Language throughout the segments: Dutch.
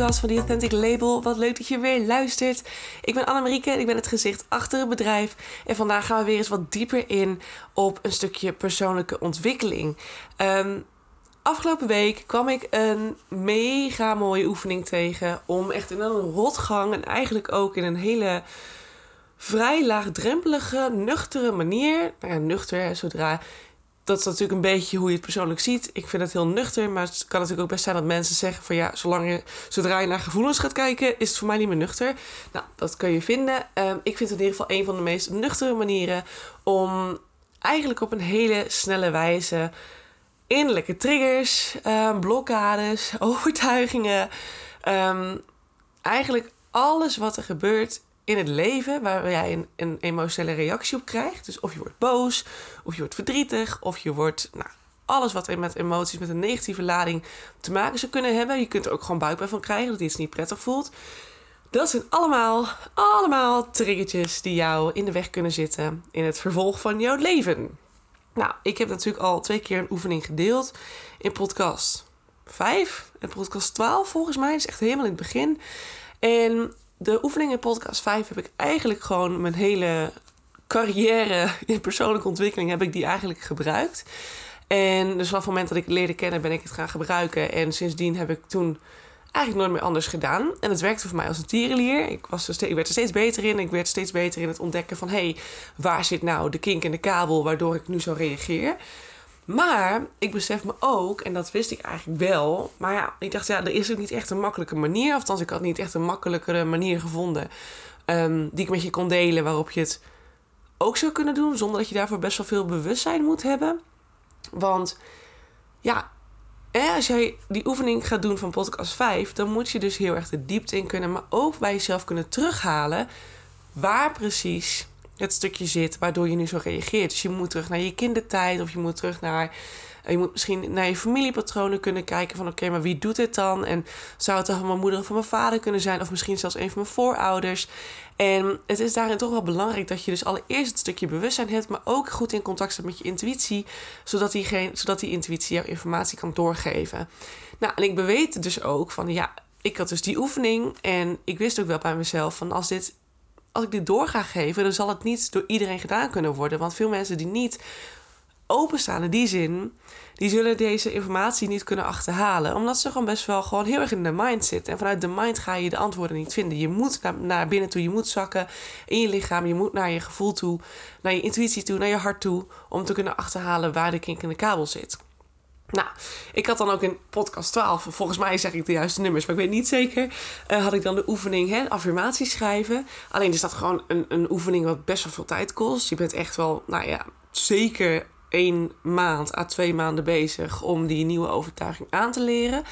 van The Authentic Label. Wat leuk dat je weer luistert. Ik ben Annemarieke en ik ben het gezicht achter het bedrijf. En vandaag gaan we weer eens wat dieper in op een stukje persoonlijke ontwikkeling. Ehm, afgelopen week kwam ik een mega mooie oefening tegen om echt in een rotgang en eigenlijk ook in een hele vrij laagdrempelige, nuchtere manier. Nou ja, nuchter, zodra dat is natuurlijk een beetje hoe je het persoonlijk ziet. Ik vind het heel nuchter, maar het kan natuurlijk ook best zijn dat mensen zeggen van ja, zolang je, zodra je naar gevoelens gaat kijken, is het voor mij niet meer nuchter. Nou, dat kun je vinden. Ehm, ik vind het in ieder geval een van de meest nuchtere manieren om eigenlijk op een hele snelle wijze innerlijke triggers, um, blokkades, overtuigingen, ehm, eigenlijk alles wat er gebeurt in het leven waar jij een, een emotionele reactie op krijgt. Dus of je wordt boos, of je wordt verdrietig, of je wordt. Nou, alles wat met emoties met een negatieve lading te maken zou kunnen hebben. Je kunt er ook gewoon buikpijn van krijgen, dat iets niet prettig voelt. Dat zijn allemaal, allemaal triggertjes die jou in de weg kunnen zitten in het vervolg van jouw leven. Nou, ik heb natuurlijk al twee keer een oefening gedeeld in podcast 5 en podcast 12 volgens mij. Is echt helemaal in het begin. En de oefening in podcast 5 heb ik eigenlijk gewoon mijn hele carrière in persoonlijke ontwikkeling heb ik die eigenlijk gebruikt. En dus vanaf het moment dat ik leerde kennen ben ik het gaan gebruiken. En sindsdien heb ik toen eigenlijk nooit meer anders gedaan. En het werkte voor mij als een tierenlier. Ik, was steeds, ik werd er steeds beter in. Ik werd steeds beter in het ontdekken van... hé, hey, waar zit nou de kink in de kabel waardoor ik nu zo reageer? Maar ik besef me ook, en dat wist ik eigenlijk wel. Maar ja, ik dacht, ja, er is ook niet echt een makkelijke manier. Althans, ik had niet echt een makkelijkere manier gevonden. Um, die ik met je kon delen, waarop je het ook zou kunnen doen. Zonder dat je daarvoor best wel veel bewustzijn moet hebben. Want ja, als jij die oefening gaat doen van podcast 5, dan moet je dus heel erg de diepte in kunnen, maar ook bij jezelf kunnen terughalen waar precies het stukje zit waardoor je nu zo reageert. Dus je moet terug naar je kindertijd of je moet terug naar. Je moet misschien naar je familiepatronen kunnen kijken van oké, maar wie doet dit dan? En zou het dan van mijn moeder of van mijn vader kunnen zijn? Of misschien zelfs een van mijn voorouders. En het is daarin toch wel belangrijk dat je dus allereerst het stukje bewustzijn hebt, maar ook goed in contact staat met je intuïtie, zodat die, zodat die intuïtie jouw informatie kan doorgeven. Nou, en ik beweet dus ook van ja, ik had dus die oefening en ik wist ook wel bij mezelf van als dit als ik dit door ga geven, dan zal het niet door iedereen gedaan kunnen worden. Want veel mensen die niet openstaan in die zin, die zullen deze informatie niet kunnen achterhalen. Omdat ze gewoon best wel gewoon heel erg in de mind zitten. En vanuit de mind ga je de antwoorden niet vinden. Je moet naar, naar binnen toe, je moet zakken in je lichaam. Je moet naar je gevoel toe, naar je intuïtie toe, naar je hart toe. Om te kunnen achterhalen waar de kink in de kabel zit. Nou, ik had dan ook in podcast 12, volgens mij zeg ik de juiste nummers, maar ik weet niet zeker. Uh, had ik dan de oefening, hè, affirmaties schrijven. Alleen is dat gewoon een, een oefening wat best wel veel tijd kost. Je bent echt wel, nou ja, zeker één maand à twee maanden bezig om die nieuwe overtuiging aan te leren.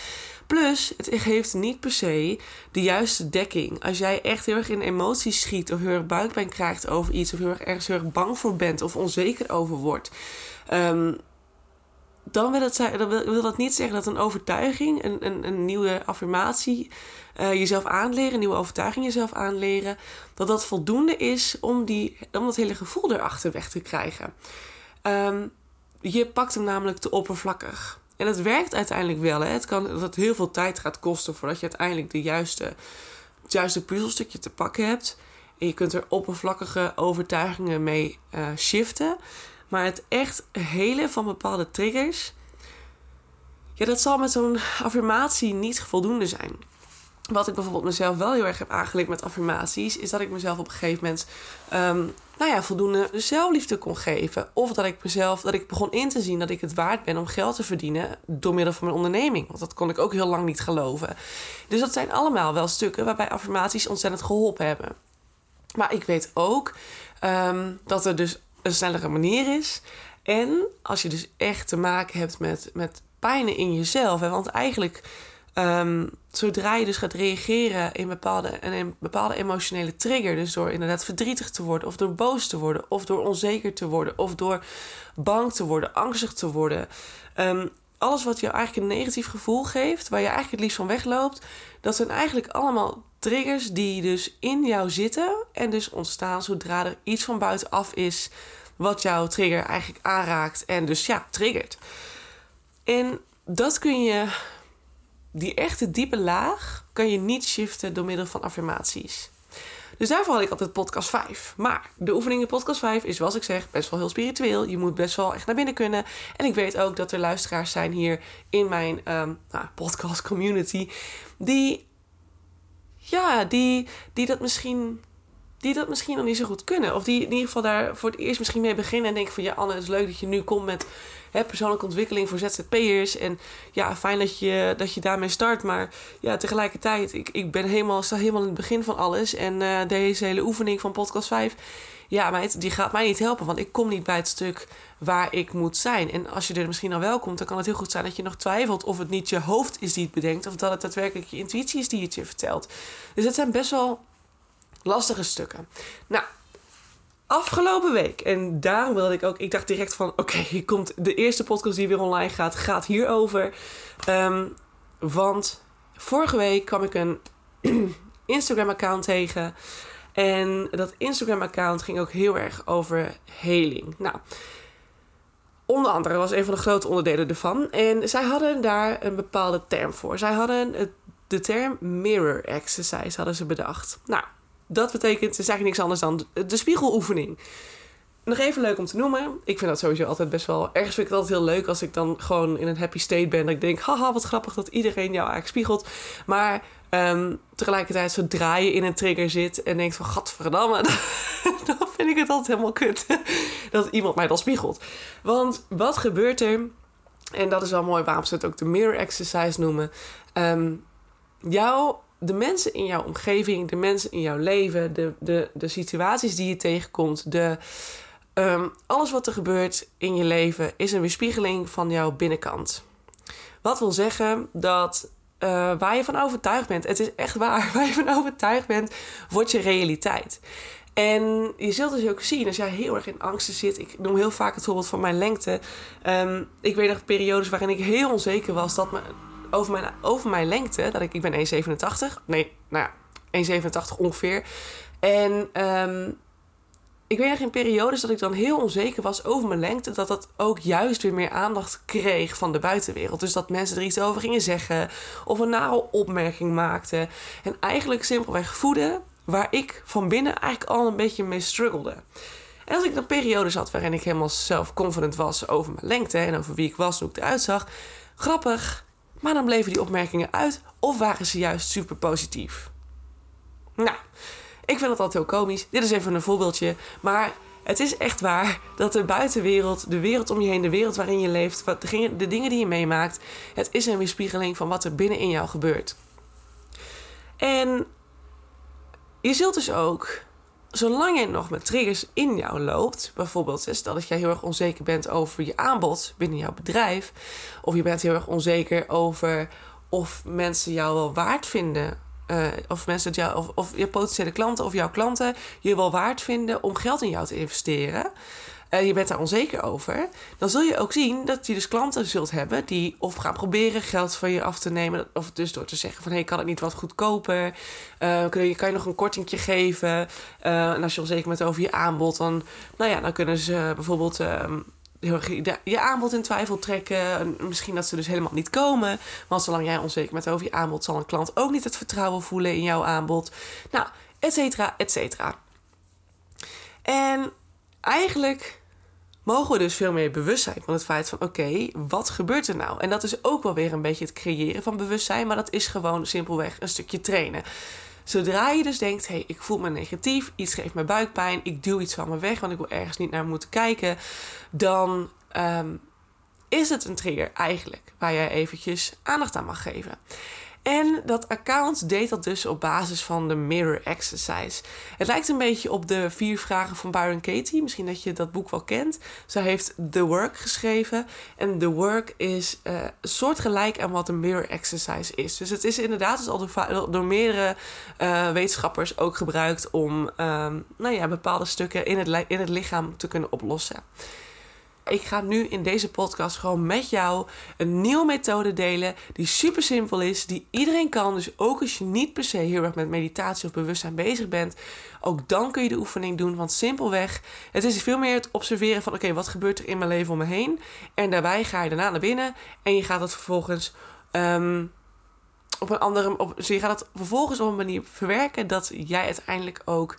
Plus, het heeft niet per se de juiste dekking. Als jij echt heel erg in emoties schiet of heel erg buikpijn krijgt over iets, of heel erg ergens heel erg bang voor bent of onzeker over wordt. Um, dan wil, dat niet zeggen dat een overtuiging, een, een, een nieuwe affirmatie, uh, jezelf aanleren, een nieuwe overtuiging jezelf aanleren, dat dat voldoende is om, die, om dat hele gevoel erachter weg te krijgen. Um, je pakt hem namelijk te oppervlakkig. En het werkt uiteindelijk wel. Hè? Het kan dat het heel veel tijd gaat kosten voordat je uiteindelijk de juiste, het juiste puzzelstukje te pakken hebt. En je kunt er oppervlakkige overtuigingen mee uh, shiften. Maar het echt helen van bepaalde triggers, ja, dat zal met zo'n affirmatie niet voldoende zijn. Wat ik bijvoorbeeld mezelf wel heel erg heb aangeleerd met affirmaties, is dat ik mezelf op een gegeven moment, um, nou ja, voldoende zelfliefde kon geven. Of dat ik mezelf, dat ik begon in te zien dat ik het waard ben om geld te verdienen door middel van mijn onderneming. Want dat kon ik ook heel lang niet geloven. Dus dat zijn allemaal wel stukken waarbij affirmaties ontzettend geholpen hebben. Maar ik weet ook um, dat er dus een snellere manier is. En als je dus echt te maken hebt met, met pijnen in jezelf. Hè, want eigenlijk, ehm, zodra je dus gaat reageren in bepaalde, een bepaalde emotionele trigger. Dus door inderdaad verdrietig te worden, of door boos te worden, of door onzeker te worden, of door bang te worden, angstig te worden. Ehm, alles wat jou eigenlijk een negatief gevoel geeft, waar je eigenlijk het liefst van wegloopt, dat zijn eigenlijk allemaal triggers die dus in jou zitten en dus ontstaan zodra er iets van buitenaf is wat jouw trigger eigenlijk aanraakt en dus ja, triggert. En dat kun je die echte diepe laag kan je niet shiften door middel van affirmaties. Dus daarvoor had ik altijd podcast 5. Maar de oefening in podcast 5 is, zoals ik zeg, best wel heel spiritueel. Je moet best wel echt naar binnen kunnen. En ik weet ook dat er luisteraars zijn hier in mijn um, nou, podcast community. Die, ja, die, die dat misschien die dat misschien nog niet zo goed kunnen. Of die in ieder geval daar voor het eerst misschien mee beginnen en denken van ja, Anne, het is leuk dat je nu komt met hè, persoonlijke ontwikkeling voor ZZP'ers. En ja, fijn dat je, dat je daarmee start. Maar ja, tegelijkertijd, ik, ik ben helemaal, sta helemaal in het begin van alles. En uh, deze hele oefening van podcast 5, ja, meid, die gaat mij niet helpen. Want ik kom niet bij het stuk waar ik moet zijn. En als je er misschien al wel komt, dan kan het heel goed zijn dat je nog twijfelt of het niet je hoofd is die het bedenkt. Of dat het daadwerkelijk je intuïtie is die het je vertelt. Dus het zijn best wel lastige stukken. Nou, afgelopen week. En daarom wilde ik ook. Ik dacht direct van: oké, hier komt de eerste podcast die weer online gaat, gaat hierover. Um, want vorige week kwam ik een Instagram-account tegen. En dat Instagram-account ging ook heel erg over heling. Nou, onder andere was een van de grote onderdelen ervan. En zij hadden daar een bepaalde term voor. Zij hadden de term mirror exercise hadden ze bedacht. Nou, dat betekent, is eigenlijk niks anders dan de spiegeloefening. Nog even leuk om te noemen. Ik vind dat sowieso altijd best wel. Ergens vind ik het altijd heel leuk als ik dan gewoon in een happy state ben. Dat ik denk, haha, wat grappig dat iedereen jou eigenlijk spiegelt. Maar um, tegelijkertijd, zodra je in een trigger zit en denkt van, gadverdamme, dan vind ik het altijd helemaal kut. dat iemand mij dan spiegelt. Want wat gebeurt er? En dat is wel mooi waarom ze het ook de mirror exercise noemen. Um, jouw de mensen in jouw omgeving, de mensen in jouw leven, de, de, de situaties die je tegenkomt, de, um, alles wat er gebeurt in je leven is een weerspiegeling van jouw binnenkant. Wat wil zeggen dat uh, waar je van overtuigd bent, het is echt waar, waar je van overtuigd bent, wordt je realiteit. En je zult dus ook zien, als jij heel erg in angsten zit. Ik noem heel vaak het voorbeeld van mijn lengte. Um, ik weet nog periodes waarin ik heel onzeker was dat mijn over mijn, over mijn lengte, dat ik, ik ben 1,87. Nee, nou ja, 1,87 ongeveer. En um, ik weet nog in periodes dat ik dan heel onzeker was over mijn lengte, dat dat ook juist weer meer aandacht kreeg van de buitenwereld. Dus dat mensen er iets over gingen zeggen of een nare opmerking maakten. En eigenlijk simpelweg voeden waar ik van binnen eigenlijk al een beetje mee struggelde. En als ik dan periodes had waarin ik helemaal self-confident was over mijn lengte en over wie ik was en hoe ik eruit zag, grappig, maar dan bleven die opmerkingen uit of waren ze juist super positief. Nou, ik vind dat altijd heel komisch. Dit is even een voorbeeldje. Maar het is echt waar dat de buitenwereld, de wereld om je heen, de wereld waarin je leeft, de dingen die je meemaakt, het is een weerspiegeling van wat er binnen in jou gebeurt. En je zult dus ook zolang je nog met triggers in jou loopt, bijvoorbeeld stel dat jij heel erg onzeker bent over je aanbod binnen jouw bedrijf, of je bent heel erg onzeker over of mensen jou wel waard vinden, uh, of mensen jou, of, of je potentiële klanten of jouw klanten je wel waard vinden om geld in jou te investeren uh, je bent daar onzeker over, dan zul je ook zien dat je dus klanten zult hebben die of gaan proberen geld van je af te nemen, of dus door te zeggen van hé, hey, kan het niet wat goedkoper? Uh, kun je, kan je nog een kortingje geven? Uh, en als je onzeker bent over je aanbod, dan, nou ja, dan kunnen ze bijvoorbeeld ehm, je aanbod in twijfel trekken. Misschien dat ze dus helemaal niet komen. Want zolang jij onzeker bent over je aanbod, zal een klant ook niet het vertrouwen voelen in jouw aanbod. Nou, et cetera, et cetera. En eigenlijk mogen we dus veel meer bewust zijn van het feit van oké, wat gebeurt er nou? En dat is ook wel weer een beetje het creëren van bewustzijn, maar dat is gewoon simpelweg een stukje trainen. Zodra je dus denkt, hé, hey, ik voel me negatief, iets geeft me buikpijn, ik duw iets van me weg, want ik wil ergens niet naar moeten kijken, dan ehm, is het een trigger eigenlijk waar jij eventjes aandacht aan mag geven. En dat account deed dat dus op basis van de Mirror Exercise. Het lijkt een beetje op de vier vragen van Byron Katie. Misschien dat je dat boek wel kent. Zij heeft The Work geschreven. En The Work is uh, soortgelijk aan wat de Mirror Exercise is. Dus het is inderdaad dus al door, meerdere uh, wetenschappers ook gebruikt om um, nou ja, bepaalde stukken in het, in het lichaam te kunnen oplossen. Ik ga nu in deze podcast gewoon met jou een nieuwe methode delen die super simpel is, die iedereen kan. Dus ook als je niet per se heel erg met meditatie of bewustzijn bezig bent, ook dan kun je de oefening doen. Want simpelweg, het is veel meer het observeren van oké, wat gebeurt er in mijn leven om me heen? En daarbij ga je daarna naar binnen en je gaat het vervolgens um, op een andere... Op, dus je gaat het vervolgens op een manier verwerken... dat jij uiteindelijk ook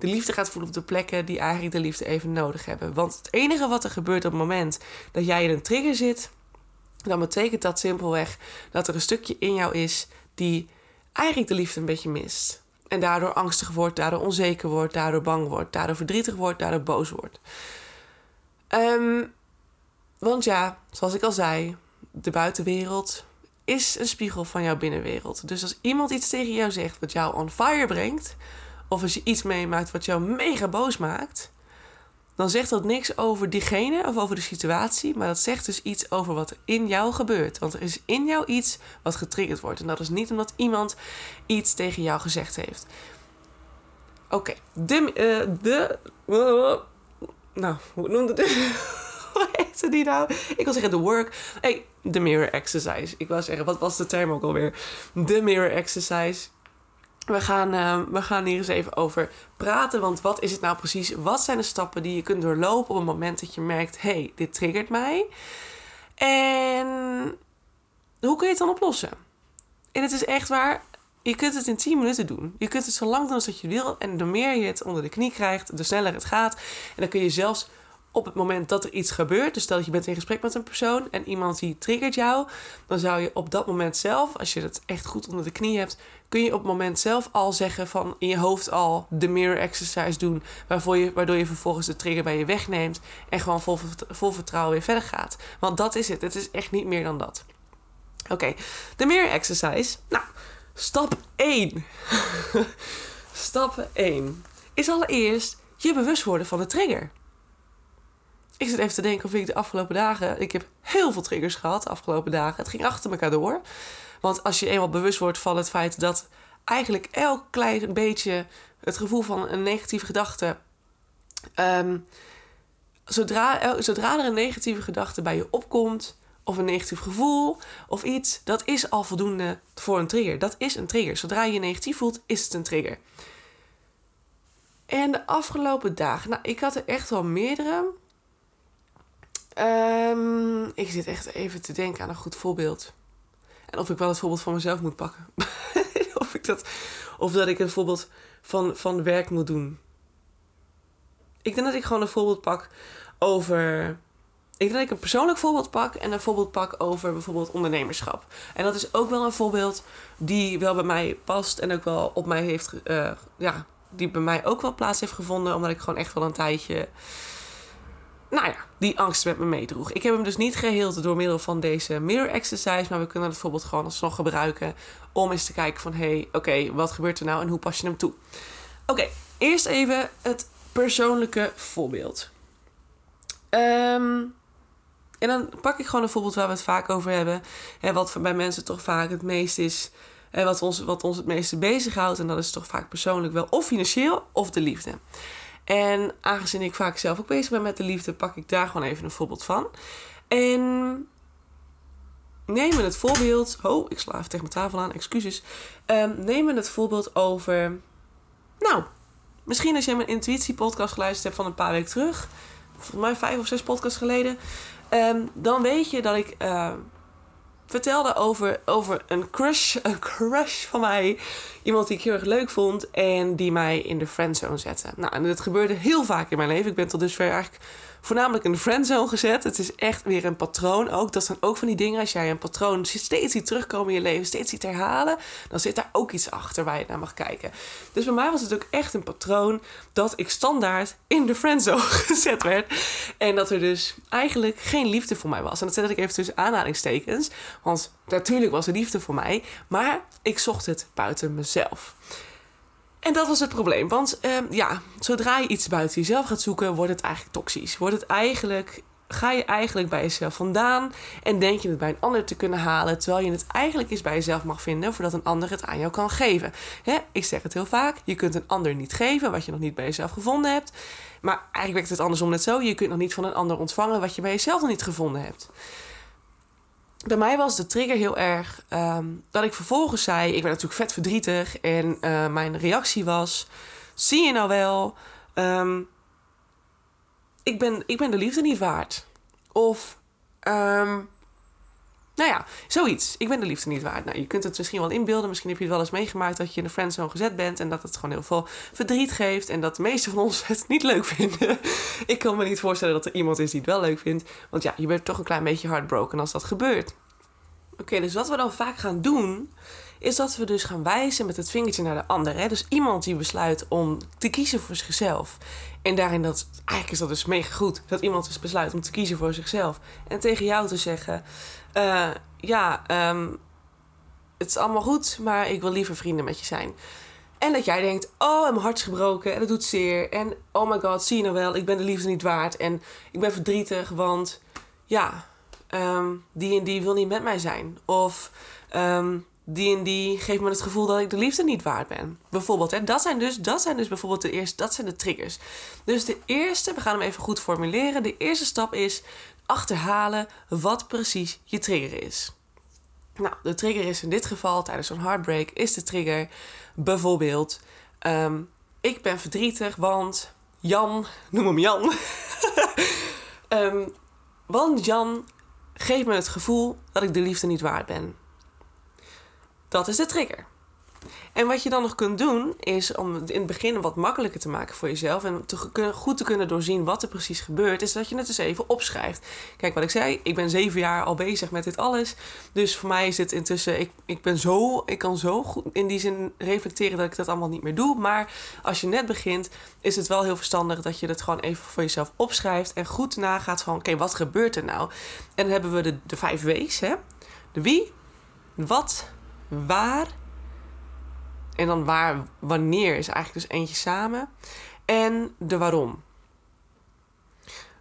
de liefde gaat voelen op de plekken... die eigenlijk de liefde even nodig hebben. Want het enige wat er gebeurt op het moment... dat jij in een trigger zit... dan betekent dat simpelweg dat er een stukje in jou is... die eigenlijk de liefde een beetje mist. En daardoor angstig wordt, daardoor onzeker wordt, daardoor bang wordt, daardoor verdrietig wordt, daardoor boos wordt. Ehm, want ja, zoals ik al zei, de buitenwereld is een spiegel van jouw binnenwereld. Dus als iemand iets tegen jou zegt wat jou on fire brengt, of als je iets meemaakt wat jou mega boos maakt, dan zegt dat niks over diegene of over de situatie, maar dat zegt dus iets over wat in jou gebeurt. Want er is in jou iets wat getriggerd wordt. En dat is niet omdat iemand iets tegen jou gezegd heeft. Oké, de, uh, de. nou, hoe noemde dit? hoe heette die nou? Ik wil zeggen de work. Hey, de mirror exercise. Ik wil zeggen, wat was de term ook alweer? De mirror exercise. We gaan, uh, we gaan hier eens even over praten. Want wat is het nou precies? Wat zijn de stappen die je kunt doorlopen op het moment dat je merkt: hé, hey, dit triggert mij? En hoe kun je het dan oplossen? En het is echt waar. Je kunt het in 10 minuten doen. Je kunt het zo lang doen als dat je wil. En de meer je het onder de knie krijgt, de sneller het gaat. En dan kun je zelfs op het moment dat er iets gebeurt, dus stel dat je bent in gesprek met een persoon en iemand die triggert jou, dan zou je op dat moment zelf, als je het echt goed onder de knie hebt, kun je op het moment zelf al zeggen van in je hoofd al de mirror exercise doen, waarvoor je, waardoor je vervolgens de trigger bij je wegneemt en gewoon vol, vol vertrouwen weer verder gaat. Want dat is het. Het is echt niet meer dan dat. Oké, de mirror exercise. Nou, stap 1. stap 1 is allereerst je bewust worden van de trigger. Ik zit even te denken of ik de afgelopen dagen... Ik heb heel veel triggers gehad de afgelopen dagen. Het ging achter elkaar door. Want als je eenmaal bewust wordt van het feit dat eigenlijk elk klein beetje het gevoel van een negatieve gedachte. Ehm, zodra, zodra er een negatieve gedachte bij je opkomt, of een negatief gevoel, of iets, dat is al voldoende voor een trigger. Dat is een trigger. Zodra je je negatief voelt, is het een trigger. En de afgelopen dagen, nou, ik had er echt wel meerdere. Um, ik zit echt even te denken aan een goed voorbeeld. En of ik wel het voorbeeld van mezelf moet pakken. of, ik dat, of dat ik een voorbeeld van, van werk moet doen. Ik denk dat ik gewoon een voorbeeld pak over. Ik denk dat ik een persoonlijk voorbeeld pak en een voorbeeld pak over bijvoorbeeld ondernemerschap. En dat is ook wel een voorbeeld die wel bij mij past en ook wel op mij heeft. Uh, ja, die bij mij ook wel plaats heeft gevonden, omdat ik gewoon echt wel een tijdje nou ja, die angst met me meedroeg. Ik heb hem dus niet geheeld door middel van deze mirror exercise, maar we kunnen het bijvoorbeeld gewoon alsnog gebruiken om eens te kijken van hé, hey, oké, wat gebeurt er nou en hoe pas je hem toe? Oké, eerst even het persoonlijke voorbeeld. Ehm, en dan pak ik gewoon een voorbeeld waar we het vaak over hebben. Hè, wat bij mensen toch vaak het meest is. Hè, wat, ons, wat ons het meeste bezighoudt. En dat is toch vaak persoonlijk wel of financieel of de liefde. En aangezien ik vaak zelf ook bezig ben met de liefde, pak ik daar gewoon even een voorbeeld van. En neem het voorbeeld. Oh, ik sla even tegen mijn tafel aan, excuses. Um, neem het voorbeeld over. Nou, misschien als je mijn intuïtie-podcast geluisterd hebt van een paar weken terug. Volgens mij vijf of zes podcasts geleden. Um, dan weet je dat ik. Uh, vertelde over, over een crush, een crush van mij. Iemand die ik heel erg leuk vond en die mij in de friendzone zette. Nou, en dat gebeurde heel vaak in mijn leven. Ik ben tot dusver eigenlijk voornamelijk in de friendzone gezet. Het is echt weer een patroon ook. Dat zijn ook van die dingen. Als jij een patroon steeds ziet terugkomen in je leven, steeds ziet herhalen, dan zit daar ook iets achter waar je naar mag kijken. Dus bij mij was het ook echt een patroon dat ik standaard in de friendzone gezet werd. En dat er dus eigenlijk geen liefde voor mij was. En dat zet ik even tussen aanhalingstekens. Want natuurlijk was er liefde voor mij, maar ik zocht het buiten mezelf. En dat was het probleem. Want uh, ja, zodra je iets buiten jezelf gaat zoeken, wordt het eigenlijk toxisch. Wordt het eigenlijk, ga je eigenlijk bij jezelf vandaan en denk je het bij een ander te kunnen halen, terwijl je het eigenlijk eens bij jezelf mag vinden voordat een ander het aan jou kan geven. Hè? Ik zeg het heel vaak: je kunt een ander niet geven wat je nog niet bij jezelf gevonden hebt. Maar eigenlijk werkt het andersom net zo: je kunt nog niet van een ander ontvangen wat je bij jezelf nog niet gevonden hebt bij mij was de trigger heel erg um, dat ik vervolgens zei: Ik ben natuurlijk vet verdrietig. En uh, mijn reactie was: Zie je nou wel, um, ik, ben, ik ben de liefde niet waard. Of, um, Nou ja, zoiets. Ik ben de liefde niet waard. Nou, je kunt het misschien wel inbeelden. Misschien heb je het wel eens meegemaakt dat je in de friendzone gezet bent. En dat het gewoon heel veel verdriet geeft. En dat de meesten van ons het niet leuk vinden. ik kan me niet voorstellen dat er iemand is die het wel leuk vindt. Want ja, je bent toch een klein beetje heartbroken als dat gebeurt. Oké, dus wat we dan vaak gaan doen, is dat we dus gaan wijzen met het vingertje naar de ander. Hè? Dus iemand die besluit om te kiezen voor zichzelf. En daarin dat, eigenlijk is dat dus mega goed, dat iemand dus besluit om te kiezen voor zichzelf. En tegen jou te zeggen, uh, ja, um, het is allemaal goed, maar ik wil liever vrienden met je zijn. En dat jij denkt, oh, mijn hart is gebroken en het doet zeer. En oh my god, zie je nou wel, ik ben de liefde niet waard. En ik ben verdrietig, want ja, um, die en die wil niet met mij zijn. Of um, die en die geeft me het gevoel dat ik de liefde niet waard ben. Bijvoorbeeld, hè? Dat, zijn dus, dat zijn dus bijvoorbeeld de eerste, dat zijn de triggers. Dus de eerste, we gaan hem even goed formuleren. De eerste stap is achterhalen wat precies je trigger is. Nou, de trigger is in dit geval tijdens zo'n heartbreak is de trigger bijvoorbeeld um, ik ben verdrietig want Jan, noem hem Jan. um, want Jan geeft me het gevoel dat ik de liefde niet waard ben. Dat is de trigger. En wat je dan nog kunt doen, is om in het begin wat makkelijker te maken voor jezelf en te, goed te kunnen doorzien wat er precies gebeurt, is dat je het eens even opschrijft. Kijk, wat ik zei, ik ben zeven jaar al bezig met dit alles. Dus voor mij is het intussen, ik, ik ben zo, ik kan zo goed in die zin reflecteren dat ik dat allemaal niet meer doe. Maar als je net begint, is het wel heel verstandig dat je het gewoon even voor jezelf opschrijft en goed nagaat van, oké, wat gebeurt er nou? En dan hebben we de, de vijf W's, hè? De wie, wat, waar en dan waar, wanneer is eigenlijk dus eentje samen. En de waarom.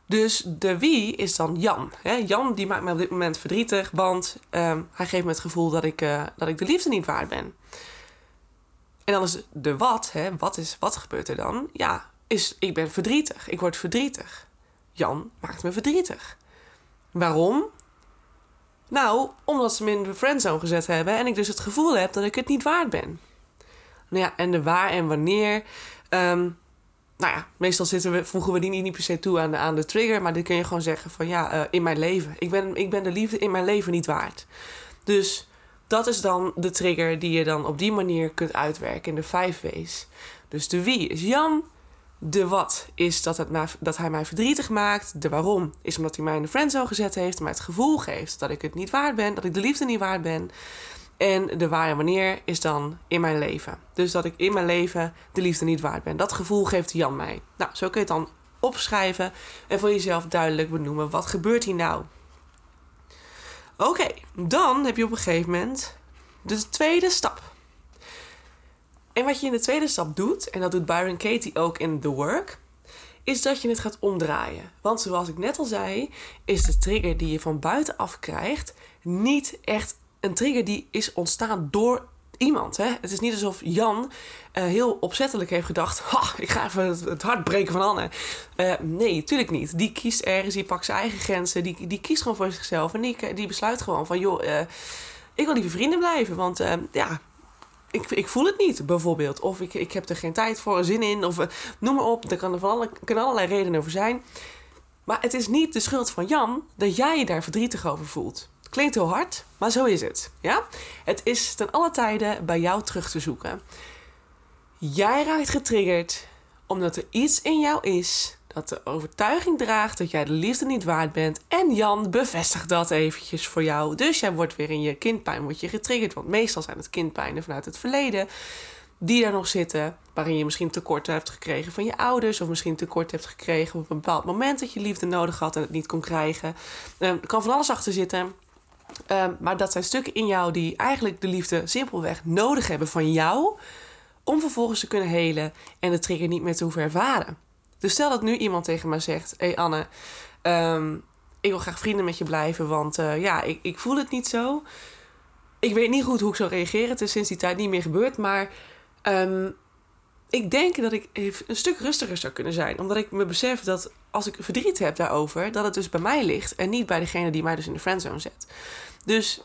Dus de wie is dan Jan. Jan die maakt me op dit moment verdrietig, want ehm, hij geeft me het gevoel dat ik, uh, dat ik de liefde niet waard ben. En dan is de wat, hè, wat, is, wat gebeurt er dan? Ja, is ik ben verdrietig, ik word verdrietig. Jan maakt me verdrietig. Waarom? Nou, omdat ze me in de friendzone gezet hebben en ik dus het gevoel heb dat ik het niet waard ben. Nou ja, en de waar en wanneer. Um, nou ja, meestal zitten we, voegen we die niet, per se toe aan de, aan de trigger. Maar dit kun je gewoon zeggen van ja, uh, in mijn leven. Ik ben, ik ben de liefde in mijn leven niet waard. Dus dat is dan de trigger die je dan op die manier kunt uitwerken in de vijf W's. Dus de wie is Jan. De wat is dat, het dat hij mij verdrietig maakt. De waarom is omdat hij mij in de friendzone gezet heeft. Mij het gevoel geeft dat ik het niet waard ben. Dat ik de liefde niet waard ben. En de waar en wanneer is dan in mijn leven. Dus dat ik in mijn leven de liefde niet waard ben. Dat gevoel geeft Jan mij. Nou, zo kun je het dan opschrijven en voor jezelf duidelijk benoemen. Wat gebeurt hier nou? Oké, dan heb je op een gegeven moment de tweede stap. En wat je in de tweede stap doet, en dat doet Byron Katie ook in The Work, is dat je het gaat omdraaien. Want zoals ik net al zei, is de trigger die je van buitenaf krijgt niet echt een trigger die is ontstaan door iemand. Hè? Het is niet alsof Jan uh, heel opzettelijk heeft gedacht: ik ga even het, hart breken van Anne. Uh, nee, tuurlijk niet. Die kiest ergens, die pakt zijn eigen grenzen, die, die kiest gewoon voor zichzelf. En die, besluit gewoon van: joh, uh, ik wil liever vrienden blijven. Want ja, ik, ik voel het niet, bijvoorbeeld. Of ik, ik heb er geen tijd voor, zin in. Of noem maar op. Er kan er van alle, kunnen allerlei redenen over zijn. Maar het is niet de schuld van Jan dat jij je daar verdrietig over voelt. Klinkt heel hard, maar zo is het. Ja? Het is ten alle tijden bij jou terug te zoeken. Jij raakt getriggerd omdat er iets in jou is dat de overtuiging draagt dat jij de liefde niet waard bent. En Jan bevestigt dat eventjes voor jou. Dus jij wordt weer in je kindpijn wordt je getriggerd. Want meestal zijn het kindpijnen vanuit het verleden die daar nog zitten. Waarin je misschien tekort hebt gekregen van je ouders. Of misschien tekort hebt gekregen op een bepaald moment dat je liefde nodig had en het niet kon krijgen. Ehm, er kan van alles achter zitten. Ehm, maar dat zijn stukken in jou die eigenlijk de liefde simpelweg nodig hebben van jou. Om vervolgens te kunnen helen en de trigger niet meer te hoeven ervaren. Dus stel dat nu iemand tegen mij zegt: Hé hey Anne, ehm, ik wil graag vrienden met je blijven, want eh, ja, ik, ik voel het niet zo. Ik weet niet goed hoe ik zou reageren. Het is sinds die tijd niet meer gebeurd. Maar um, ik denk dat ik een stuk rustiger zou kunnen zijn. Omdat ik me besef dat als ik verdriet heb daarover, dat het dus bij mij ligt. En niet bij degene die mij dus in de friendzone zet. Dus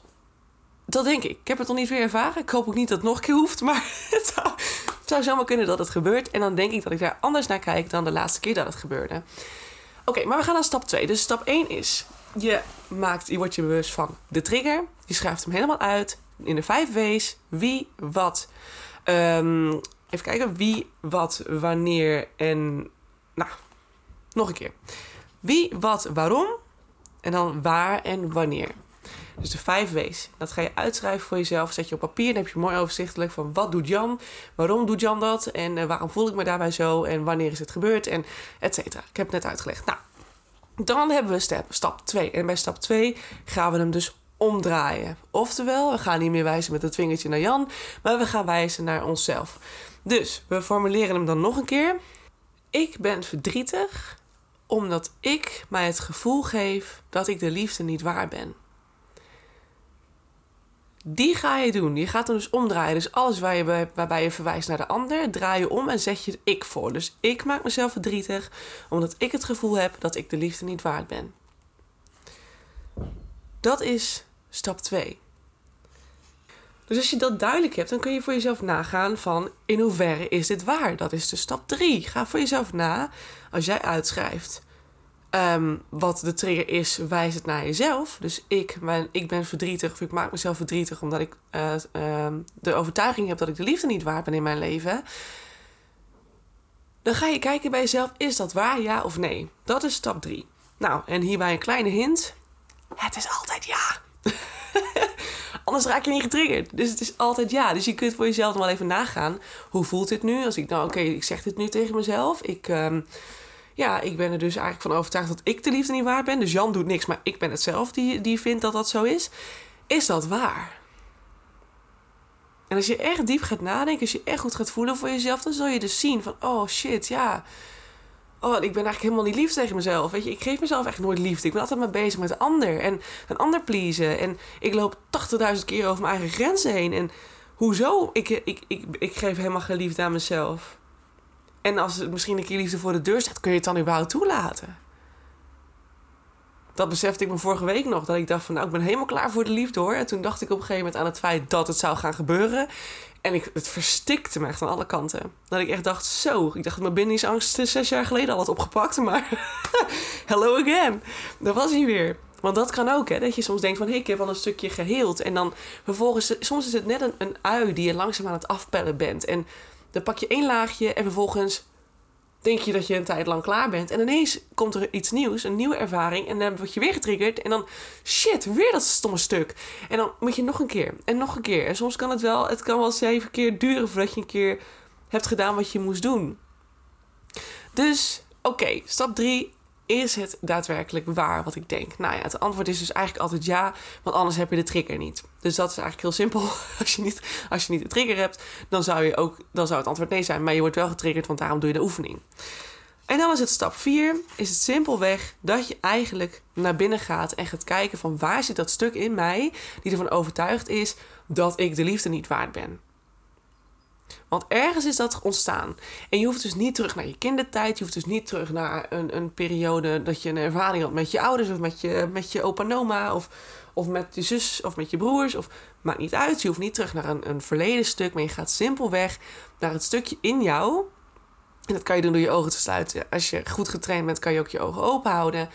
dat denk ik. Ik heb het nog niet weer ervaren. Ik hoop ook niet dat het nog een keer hoeft. Maar het zou zomaar kunnen dat het gebeurt. En dan denk ik dat ik daar anders naar kijk dan de laatste keer dat het gebeurde. Oké, maar we gaan naar stap 2. Dus stap 1 is je, maakt, je wordt je bewust van de trigger. Je schrijft hem helemaal uit in de vijf W's. Wie, wat. Ehm, even kijken. Wie, wat, wanneer en... Nou, nog een keer. Wie, wat, waarom. En dan waar en wanneer. Dus de vijf W's. Dat ga je uitschrijven voor jezelf. Zet je op papier. Dan heb je mooi overzichtelijk van wat doet Jan? Waarom doet Jan dat? En uh, waarom voel ik me daarbij zo? En wanneer is het gebeurd? En et cetera. Ik heb het net uitgelegd. Nou, dan hebben we stap, stap 2. En bij stap 2 gaan we hem dus omdraaien. Oftewel, we gaan niet meer wijzen met het vingertje naar Jan, maar we gaan wijzen naar onszelf. Dus we formuleren hem dan nog een keer. Ik ben verdrietig omdat ik mij het gevoel geef dat ik de liefde niet waar ben. Die ga je doen. Je gaat hem dus omdraaien. Dus alles waar je bij, waarbij je verwijst naar de ander, draai je om en zet je ik voor. Dus ik maak mezelf verdrietig omdat ik het gevoel heb dat ik de liefde niet waard ben. Dat is stap 2. Dus als je dat duidelijk hebt, dan kun je voor jezelf nagaan van in hoeverre is dit waar? Dat is de stap 3. Ga voor jezelf na als jij uitschrijft um, wat de trigger is, wijs het naar jezelf. Dus ik, mijn, ik ben verdrietig of ik maak mezelf verdrietig omdat ik uh, uh, de overtuiging heb dat ik de liefde niet waard ben in mijn leven. Dan ga je kijken bij jezelf, is dat waar, ja of nee? Dat is stap 3. Nou, en hierbij een kleine hint. Het is altijd ja. Anders raak je niet getriggerd. Dus het is altijd ja. Dus je kunt voor jezelf nog wel even nagaan. Hoe voelt dit nu? Als ik nou, oké, ik zeg dit nu tegen mezelf. Ik, um, ja, ik ben er dus eigenlijk van overtuigd dat ik de liefde niet waard ben. Dus Jan doet niks, maar ik ben het zelf die, die vindt dat dat zo is. Is dat waar? En als je echt diep gaat nadenken, als je echt goed gaat voelen voor jezelf, dan zul je dus zien van, oh shit, ja. Oh, ik ben eigenlijk helemaal niet lief tegen mezelf. Weet je, ik geef mezelf echt nooit liefde. Ik ben altijd maar bezig met een ander en een ander pleasen. En ik loop 80.000 keer over mijn eigen grenzen heen. En hoezo? Ik, ik, ik, ik geef helemaal geen liefde aan mezelf. En als het misschien een keer liefde voor de deur staat, kun je het dan überhaupt toelaten? Dat besefte ik me vorige week nog. Dat ik dacht van nou, ik ben helemaal klaar voor de liefde hoor. En toen dacht ik op een gegeven moment aan het feit dat het zou gaan gebeuren. En ik, het verstikte me echt aan alle kanten. Dat ik echt dacht, zo. Ik dacht dat mijn bindingsangst zes jaar geleden al had opgepakt. Maar hello again. Daar was hij weer. Want dat kan ook, hè. Dat je soms denkt van, hé, ik heb al een stukje geheeld. En dan vervolgens, soms is het net een, een ui die je langzaam aan het afpellen bent. En dan pak je één laagje en vervolgens denk je dat je een tijd lang klaar bent. En ineens komt er iets nieuws, een nieuwe ervaring. En dan word je weer getriggerd. En dan, shit, weer dat stomme stuk. En dan moet je nog een keer en nog een keer. En soms kan het wel, het kan wel zeven keer duren voordat je een keer hebt gedaan wat je moest doen. Dus, oké, stap 3 is het daadwerkelijk waar wat ik denk? Nou ja, het antwoord is dus eigenlijk altijd ja, want anders heb je de trigger niet. Dus dat is eigenlijk heel simpel. Als je niet, als je niet de trigger hebt, dan zou, je ook, dan zou het antwoord nee zijn. Maar je wordt wel getriggerd, want daarom doe je de oefening. En dan is het stap 4, is het simpelweg dat je eigenlijk naar binnen gaat en gaat kijken van waar zit dat stuk in mij die ervan overtuigd is dat ik de liefde niet waard ben. Want ergens is dat ontstaan. En je hoeft dus niet terug naar je kindertijd. Je hoeft dus niet terug naar een, een periode dat je een ervaring had met je ouders of met je, met je opa en oma of, of met je zus of met je broers. Of maakt niet uit. Je hoeft niet terug naar een, een verleden stuk. Maar je gaat simpelweg naar het stukje in jou. En dat kan je doen door je ogen te sluiten. Als je goed getraind bent, kan je ook je ogen open houden.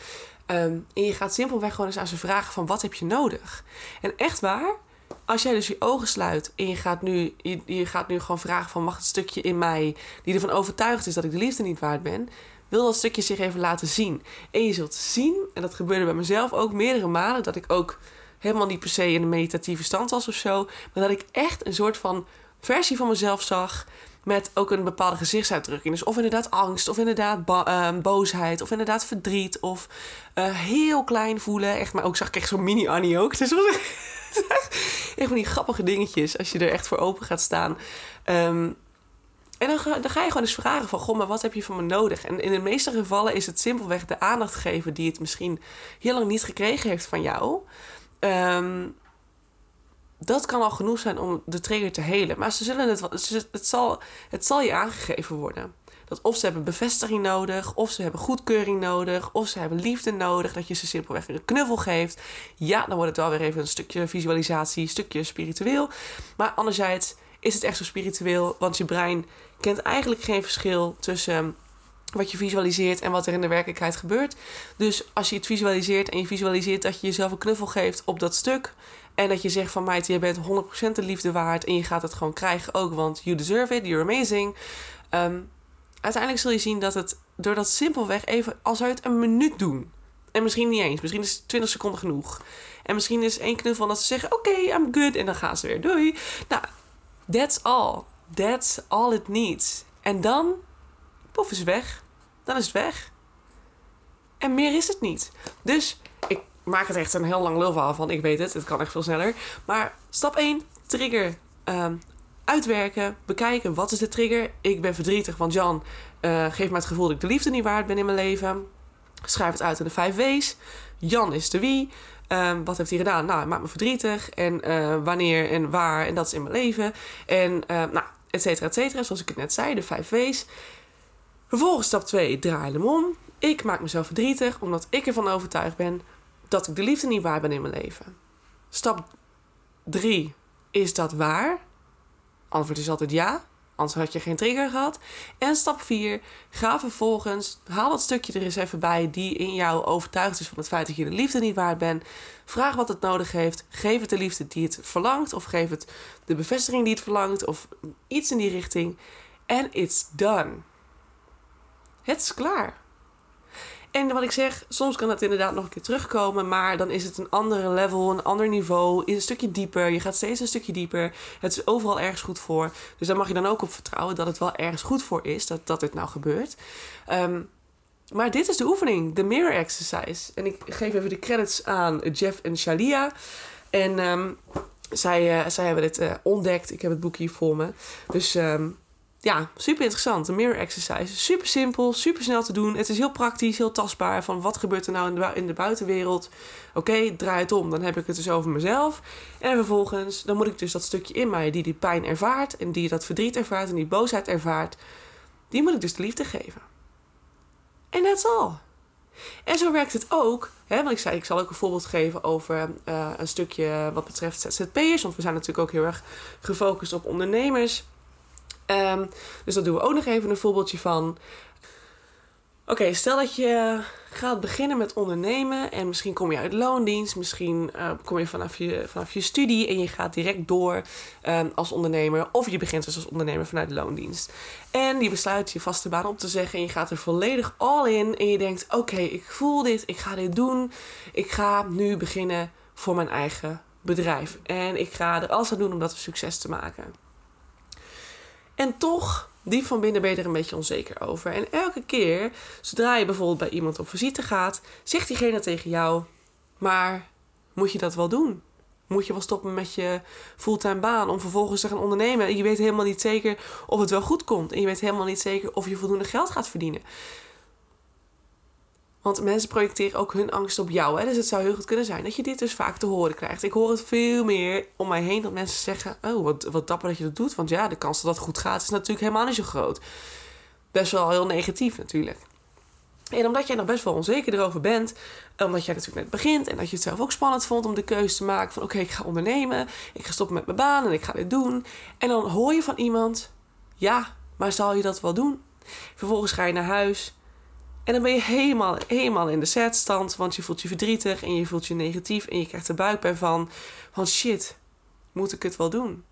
Um, en je gaat simpelweg gewoon eens aan ze vragen van wat heb je nodig? En echt waar, als jij dus je ogen sluit en je gaat nu, je, je, gaat nu gewoon vragen van mag het stukje in mij die ervan overtuigd is dat ik de liefde niet waard ben, wil dat stukje zich even laten zien. En je zult zien, en dat gebeurde bij mezelf ook meerdere malen, dat ik ook helemaal niet per se in een meditatieve stand was of zo, maar dat ik echt een soort van versie van mezelf zag met ook een bepaalde gezichtsuitdrukking. Dus of inderdaad angst, of inderdaad uh, boosheid, of inderdaad verdriet, of uh, heel klein voelen. Echt, maar ook zag ik echt zo'n mini-Annie ook. Dus was echt van die grappige dingetjes als je er echt voor open gaat staan. Um, en dan ga, dan ga, je gewoon eens vragen van... Goh, maar wat heb je van me nodig? En in de meeste gevallen is het simpelweg de aandacht geven... die het misschien heel lang niet gekregen heeft van jou. Um, dat kan al genoeg zijn om de trigger te helen. Maar ze zullen het, het, zal, het zal je aangegeven worden. Dat of ze hebben bevestiging nodig, of ze hebben goedkeuring nodig, of ze hebben liefde nodig, dat je ze simpelweg een knuffel geeft. Ja, dan wordt het wel weer even een stukje visualisatie, een stukje spiritueel. Maar anderzijds is het echt zo spiritueel, want je brein kent eigenlijk geen verschil tussen wat je visualiseert en wat er in de werkelijkheid gebeurt. Dus als je het visualiseert en je visualiseert dat je jezelf een knuffel geeft op dat stuk. En dat je zegt van meid, je bent 100% de liefde waard. En je gaat het gewoon krijgen ook, want you deserve it, you're amazing. Ehm, uiteindelijk zul je zien dat het door dat simpelweg even, als het een minuut doen. En misschien niet eens, misschien is 20 seconden genoeg. En misschien is één knuffel dat ze zeggen, oké, I'm good. En dan gaan ze weer, doei. Nou, that's all. That's all it needs. En dan, poef is weg. Dan is het weg. En meer is het niet. Dus ik maak het echt een heel lang lulverhaal van. Ik weet het, het kan echt veel sneller. Maar stap 1, trigger ehm, uitwerken, bekijken. Wat is de trigger? Ik ben verdrietig, want Jan uh, geeft mij het gevoel dat ik de liefde niet waard ben in mijn leven. Schrijf het uit in de vijf W's. Jan is de wie. Um, wat heeft hij gedaan? Nou, het maakt me verdrietig. En uh, wanneer en waar. En dat is in mijn leven. En uh, nou, et cetera, et cetera. Zoals ik het net zei, de vijf W's. Vervolgens stap 2, draai hem om. Ik maak mezelf verdrietig omdat ik ervan overtuigd ben dat ik de liefde niet waar ben in mijn leven. Stap 3, is dat waar? Antwoord is altijd ja. Anders had je geen trigger gehad. En stap 4. Ga vervolgens, haal dat stukje er eens even bij die in jou overtuigd is van het feit dat je de liefde niet waard bent. Vraag wat het nodig heeft. Geef het de liefde die het verlangt. Of geef het de bevestiging die het verlangt. Of iets in die richting. En it's done. Het is klaar. En wat ik zeg, soms kan het inderdaad nog een keer terugkomen, maar dan is het een andere level, een ander niveau, is een stukje dieper. Je gaat steeds een stukje dieper. Het is overal ergens goed voor. Dus daar mag je dan ook op vertrouwen dat het wel ergens goed voor is, dat, dat dit nou gebeurt. Um, maar dit is de oefening, de mirror exercise. En ik geef even de credits aan Jeff en Shalia. En um, zij, uh, zij hebben dit uh, ontdekt. Ik heb het boek hier voor me. Dus um, ja, super interessant. Een mirror exercise. Super simpel, super snel te doen. Het is heel praktisch, heel tastbaar. Van wat gebeurt er nou in de, in de buitenwereld? Oké, draai het om. Dan heb ik het dus over mezelf. En vervolgens, dan moet ik dus dat stukje in mij die die pijn ervaart. En die dat verdriet ervaart en die boosheid ervaart. Die moet ik dus de liefde geven. En that's all. En zo werkt het ook. Hè, want ik zei, ik zal ook een voorbeeld geven over uh, een stukje wat betreft ZZP'ers. Want we zijn natuurlijk ook heel erg gefocust op ondernemers. Um, dus dat doen we ook nog even een voorbeeldje van. Oké, stel dat je gaat beginnen met ondernemen en misschien kom je uit loondienst, misschien uh, kom je vanaf je, vanaf je studie en je gaat direct door um, als ondernemer of je begint dus als ondernemer vanuit loondienst. En je besluit je vaste baan op te zeggen en je gaat er volledig all in en je denkt oké, ik voel dit, ik ga dit doen, ik ga nu beginnen voor mijn eigen bedrijf en ik ga er alles aan doen om dat een succes te maken. En toch, diep van binnen ben je er een beetje onzeker over. En elke keer, zodra je bijvoorbeeld bij iemand op visite gaat, zegt diegene tegen jou: Maar moet je dat wel doen? Moet je wel stoppen met je fulltime baan om vervolgens te gaan ondernemen? En je weet helemaal niet zeker of het wel goed komt. En je weet helemaal niet zeker of je voldoende geld gaat verdienen. Want mensen projecteren ook hun angst op jou. Hè? Dus het zou heel goed kunnen zijn dat je dit dus vaak te horen krijgt. Ik hoor het veel meer om mij heen dat mensen zeggen: Oh, wat, wat dapper dat je dat doet. Want ja, de kans dat dat goed gaat is natuurlijk helemaal niet zo groot. Best wel heel negatief natuurlijk. En omdat jij nog best wel onzeker erover bent, omdat jij natuurlijk net begint en dat je het zelf ook spannend vond om de keuze te maken van oké, ik ga ondernemen, ik ga stoppen met mijn baan en ik ga dit doen. En dan hoor je van iemand, ja, maar zal je dat wel doen? Vervolgens ga je naar huis en dan ben je helemaal, helemaal in de setstand, want je voelt je verdrietig en je voelt je negatief en je krijgt er buikpijn van. Van shit, moet ik het wel doen?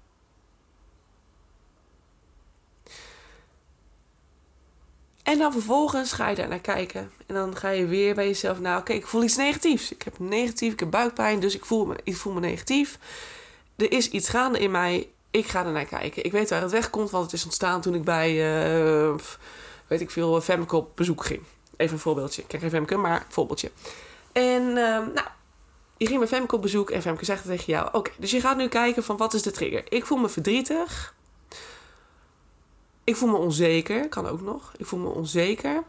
En dan vervolgens ga je daar naar kijken. En dan ga je weer bij jezelf, nou oké, ik voel iets negatiefs. Ik heb negatief, ik heb buikpijn, dus ik voel, me, ik voel me negatief. Er is iets gaande in mij, ik ga er naar kijken. Ik weet waar het wegkomt, want het is ontstaan toen ik bij, uh, weet ik veel, op bezoek ging. Even een voorbeeldje. Ik krijg geen Femke, maar voorbeeldje. En uh, nou, je ging met Femke op bezoek en Femke zegt tegen jou... Oké, dus je gaat nu kijken van wat is de trigger? Ik voel me verdrietig. Ik voel me onzeker. Kan ook nog. Ik voel me onzeker.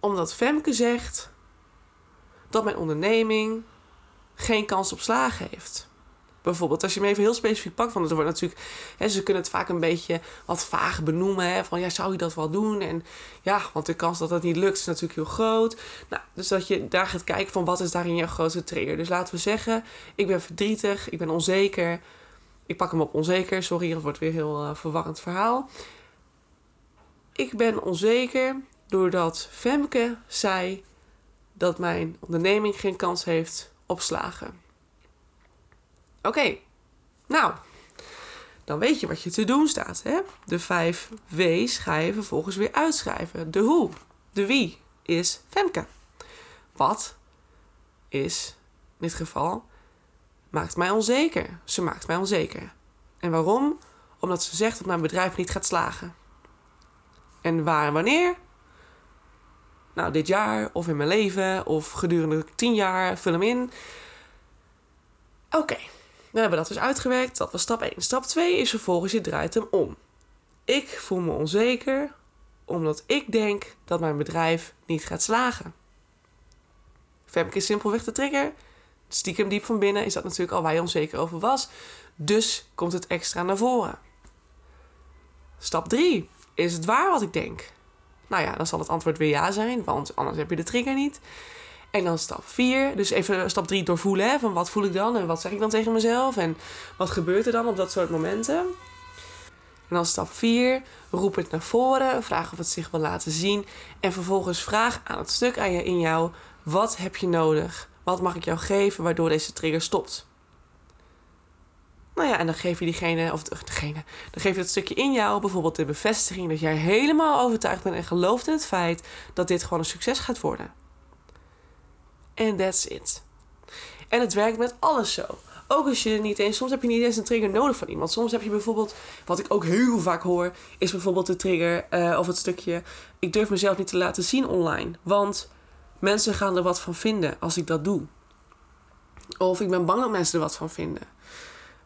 Omdat Femke zegt dat mijn onderneming geen kans op slagen heeft. Bijvoorbeeld, als je hem even heel specifiek pakt, want het wordt natuurlijk, hè, ze kunnen het vaak een beetje wat vaag benoemen. Hè, van ja, zou je dat wel doen? En ja, want de kans dat dat niet lukt is natuurlijk heel groot. Nou, dus dat je daar gaat kijken van wat is daarin jouw grootste trigger. Dus laten we zeggen, ik ben verdrietig, ik ben onzeker. Ik pak hem op onzeker, sorry, dat wordt weer heel uh, verwarrend verhaal. ik ben onzeker doordat Femke zei dat mijn onderneming geen kans heeft op slagen. Oké, nou, dan weet je wat je te doen staat. Hè? De vijf W's ga je vervolgens weer uitschrijven. De hoe, de wie is Femke. Wat is, in dit geval, maakt mij onzeker. Ze maakt mij onzeker. En waarom? Omdat ze zegt dat mijn bedrijf niet gaat slagen. En waar en wanneer? Nou, dit jaar of in mijn leven of gedurende tien jaar, vul hem in. Oké, dan hebben we dat dus uitgewerkt. Dat was stap 1. Stap 2 is vervolgens, je draait hem om. Ik voel me onzeker omdat ik denk dat mijn bedrijf niet gaat slagen. Femke is simpelweg de trigger. Stiekem diep van binnen is dat natuurlijk al waar je onzeker over was. Dus komt het extra naar voren. Stap 3. Is het waar wat ik denk? Nou ja, dan zal het antwoord weer ja zijn, want anders heb je de trigger niet. En dan stap 4, dus even stap 3 doorvoelen. Hè, van wat voel ik dan en wat zeg ik dan tegen mezelf en wat gebeurt er dan op dat soort momenten. En dan stap 4, roep het naar voren, vraag of het zich wil laten zien. En vervolgens vraag aan het stuk aan je in jou, wat heb je nodig? Wat mag ik jou geven waardoor deze trigger stopt? Nou ja, en dan geef je diegene, of degene, dan geef je het stukje in jou bijvoorbeeld de bevestiging dat jij helemaal overtuigd bent en gelooft in het feit dat dit gewoon een succes gaat worden. En that's it. En het werkt met alles zo. Ook als je niet eens, soms heb je niet eens een trigger nodig van iemand. Soms heb je bijvoorbeeld, wat ik ook heel vaak hoor, is bijvoorbeeld de trigger uh, of het stukje: ik durf mezelf niet te laten zien online. Want mensen gaan er wat van vinden als ik dat doe. Of ik ben bang dat mensen er wat van vinden.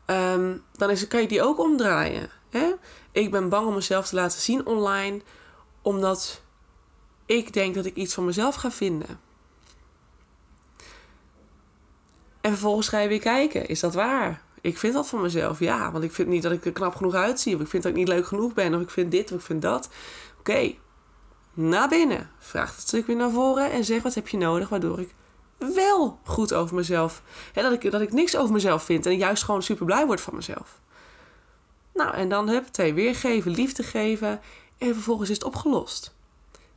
Um, dan is, kan je die ook omdraaien. Hè? Ik ben bang om mezelf te laten zien online, omdat ik denk dat ik iets van mezelf ga vinden. En vervolgens ga je weer kijken, is dat waar? Ik vind dat van mezelf, ja. Want ik vind niet dat ik er knap genoeg uitzie. Of ik vind dat ik niet leuk genoeg ben. Of ik vind dit, of ik vind dat. Oké, naar binnen. Vraag het stuk weer naar voren en zeg wat heb je nodig waardoor ik wel goed over mezelf. Hè, dat, ik, dat ik niks over mezelf vind en juist gewoon super blij word van mezelf. Nou, en dan heb het weer geven, liefde geven en vervolgens is het opgelost.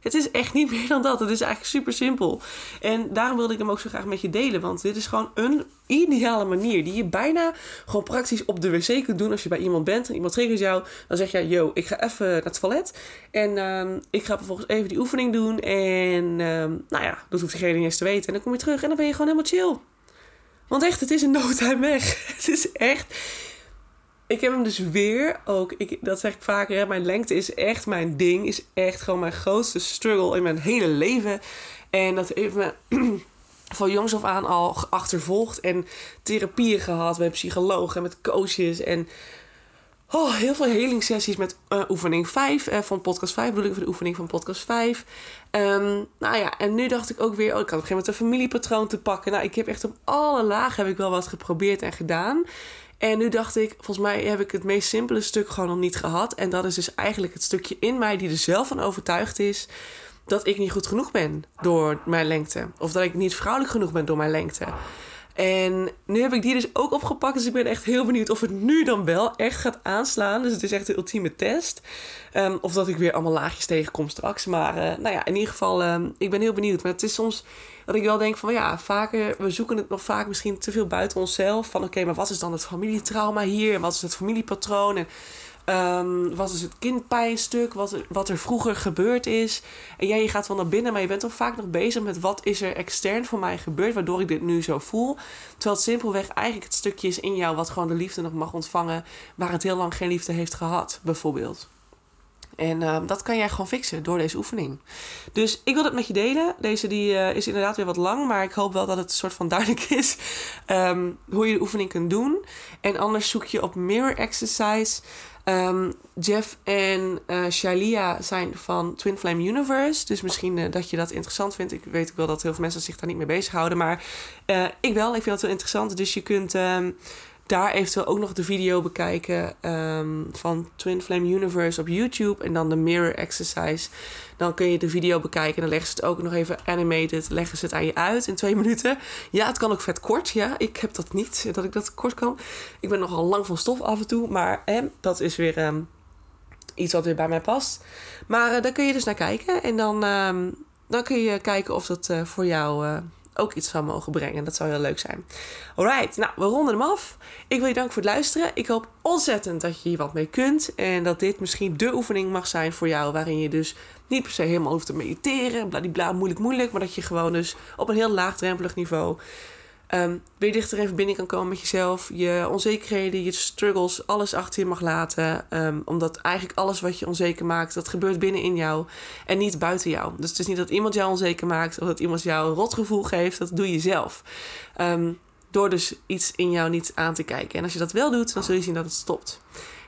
Het is echt niet meer dan dat. Het is eigenlijk super simpel. En daarom wilde ik hem ook zo graag met je delen. Want dit is gewoon een ideale manier die je bijna gewoon praktisch op de wc kunt doen. Als je bij iemand bent en iemand triggert jou, dan zeg je: Yo, ik ga even naar het toilet. En um, ik ga vervolgens even die oefening doen. En um, nou ja, dat hoeft diegene niet eens te weten. En dan kom je terug en dan ben je gewoon helemaal chill. Want echt, het is een no time weg. Het is echt ik heb hem dus weer ook, ik, dat zeg ik vaker, hè, mijn lengte is echt mijn ding. Is echt gewoon mijn grootste struggle in mijn hele leven. En dat heeft me van jongs af aan al achtervolgd. En therapieën gehad met psychologen, met coaches. En oh, heel veel healing sessies met uh, oefening 5 uh, van podcast 5. Bedoel ik voor de oefening van podcast 5. Um, ehm, nou ja, en nu dacht ik ook weer, oh, ik had op een gegeven moment een familiepatroon te pakken. Nou, ik heb echt op alle lagen heb ik wel wat geprobeerd en gedaan. En nu dacht ik, volgens mij heb ik het meest simpele stuk gewoon nog niet gehad. En dat is dus eigenlijk het stukje in mij die er zelf van overtuigd is dat ik niet goed genoeg ben door mijn lengte. Of dat ik niet vrouwelijk genoeg ben door mijn lengte. En nu heb ik die dus ook opgepakt. Dus ik ben echt heel benieuwd of het nu dan wel echt gaat aanslaan. Dus het is echt de ultieme test. Um, of dat ik weer allemaal laagjes tegenkom straks. Maar uh, nou ja, in ieder geval, um, ik ben heel benieuwd. Maar het is soms dat ik wel denk van ja, vaker, we zoeken het nog vaak misschien te veel buiten onszelf. Van oké, maar wat is dan het familietrauma hier? En wat is het familiepatroon? En um, wat is het kindpijnstuk? Wat, wat er vroeger gebeurd is? En jij, gaat wel naar binnen, maar je bent toch vaak nog bezig met wat is er extern voor mij gebeurd, waardoor ik dit nu zo voel. Terwijl het simpelweg eigenlijk het stukje is in jou wat gewoon de liefde nog mag ontvangen, waar het heel lang geen liefde heeft gehad, bijvoorbeeld. En uh, dat kan jij gewoon fixen door deze oefening. Dus ik wil het met je delen. Deze die, uh, is inderdaad weer wat lang, maar ik hoop wel dat het een soort van duidelijk is um, hoe je de oefening kunt doen. En anders zoek je op Mirror Exercise. Um, Jeff en uh, Shalia zijn van Twin Flame Universe. Dus misschien uh, dat je dat interessant vindt. Ik weet ook wel dat heel veel mensen zich daar niet mee bezighouden. Maar uh, ik wel. Ik vind dat heel interessant. Dus je kunt um, daar eventueel ook nog de video bekijken um, van Twin Flame Universe op YouTube. En dan de Mirror Exercise. Dan kun je de video bekijken. En dan leggen ze het ook nog even animated. Leggen ze het aan je uit in twee minuten. Ja, het kan ook vet kort. Ja, ik heb dat niet. Dat ik dat kort kan. Ik ben nogal lang van stof af en toe. Maar hè, dat is weer. Um, iets wat weer bij mij past. Maar uh, daar kun je dus naar kijken. En dan, ehm, dan kun je kijken of dat voor jou ook iets zou mogen brengen. Dat zou heel leuk zijn. Alright, nou, we ronden hem af. Ik wil je danken voor het luisteren. Ik hoop ontzettend dat je hier wat mee kunt. En dat dit misschien de oefening mag zijn voor jou. Waarin je dus niet per se helemaal hoeft te mediteren. Bladibla, moeilijk, moeilijk. Maar dat je gewoon dus op een heel laagdrempelig niveau Um, weer dichter in verbinding kan komen met jezelf. Je onzekerheden, je struggles, alles achter je mag laten. Um, omdat eigenlijk alles wat je onzeker maakt, dat gebeurt binnen in jou en niet buiten jou. Dus het is niet dat iemand jou onzeker maakt of dat iemand jou een rotgevoel geeft. Dat doe je zelf. Um, door dus iets in jou niet aan te kijken. En als je dat wel doet, dan zul je zien dat het stopt.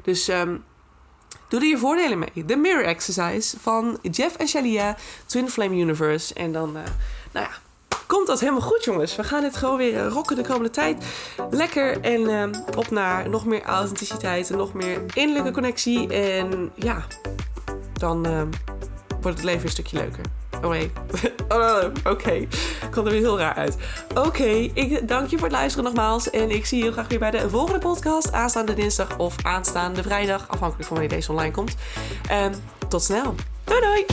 Dus doe er je voordelen mee. De Mirror Exercise van Jeff en Shalia, Twin Flame Universe. En dan, uh, nou ja komt dat helemaal goed, jongens. We gaan dit gewoon weer uh, rocken de komende tijd. Lekker en uh, op naar nog meer authenticiteit en nog meer innerlijke connectie. En ja, dan uh, wordt het leven een stukje leuker. Oh oh, Oké, okay. kwam er weer heel raar uit. Oké, ik dank je voor het luisteren nogmaals. En ik zie je heel graag weer bij de volgende podcast. Aanstaande dinsdag of aanstaande vrijdag. Afhankelijk van wanneer deze online komt. En tot snel. Doei doei!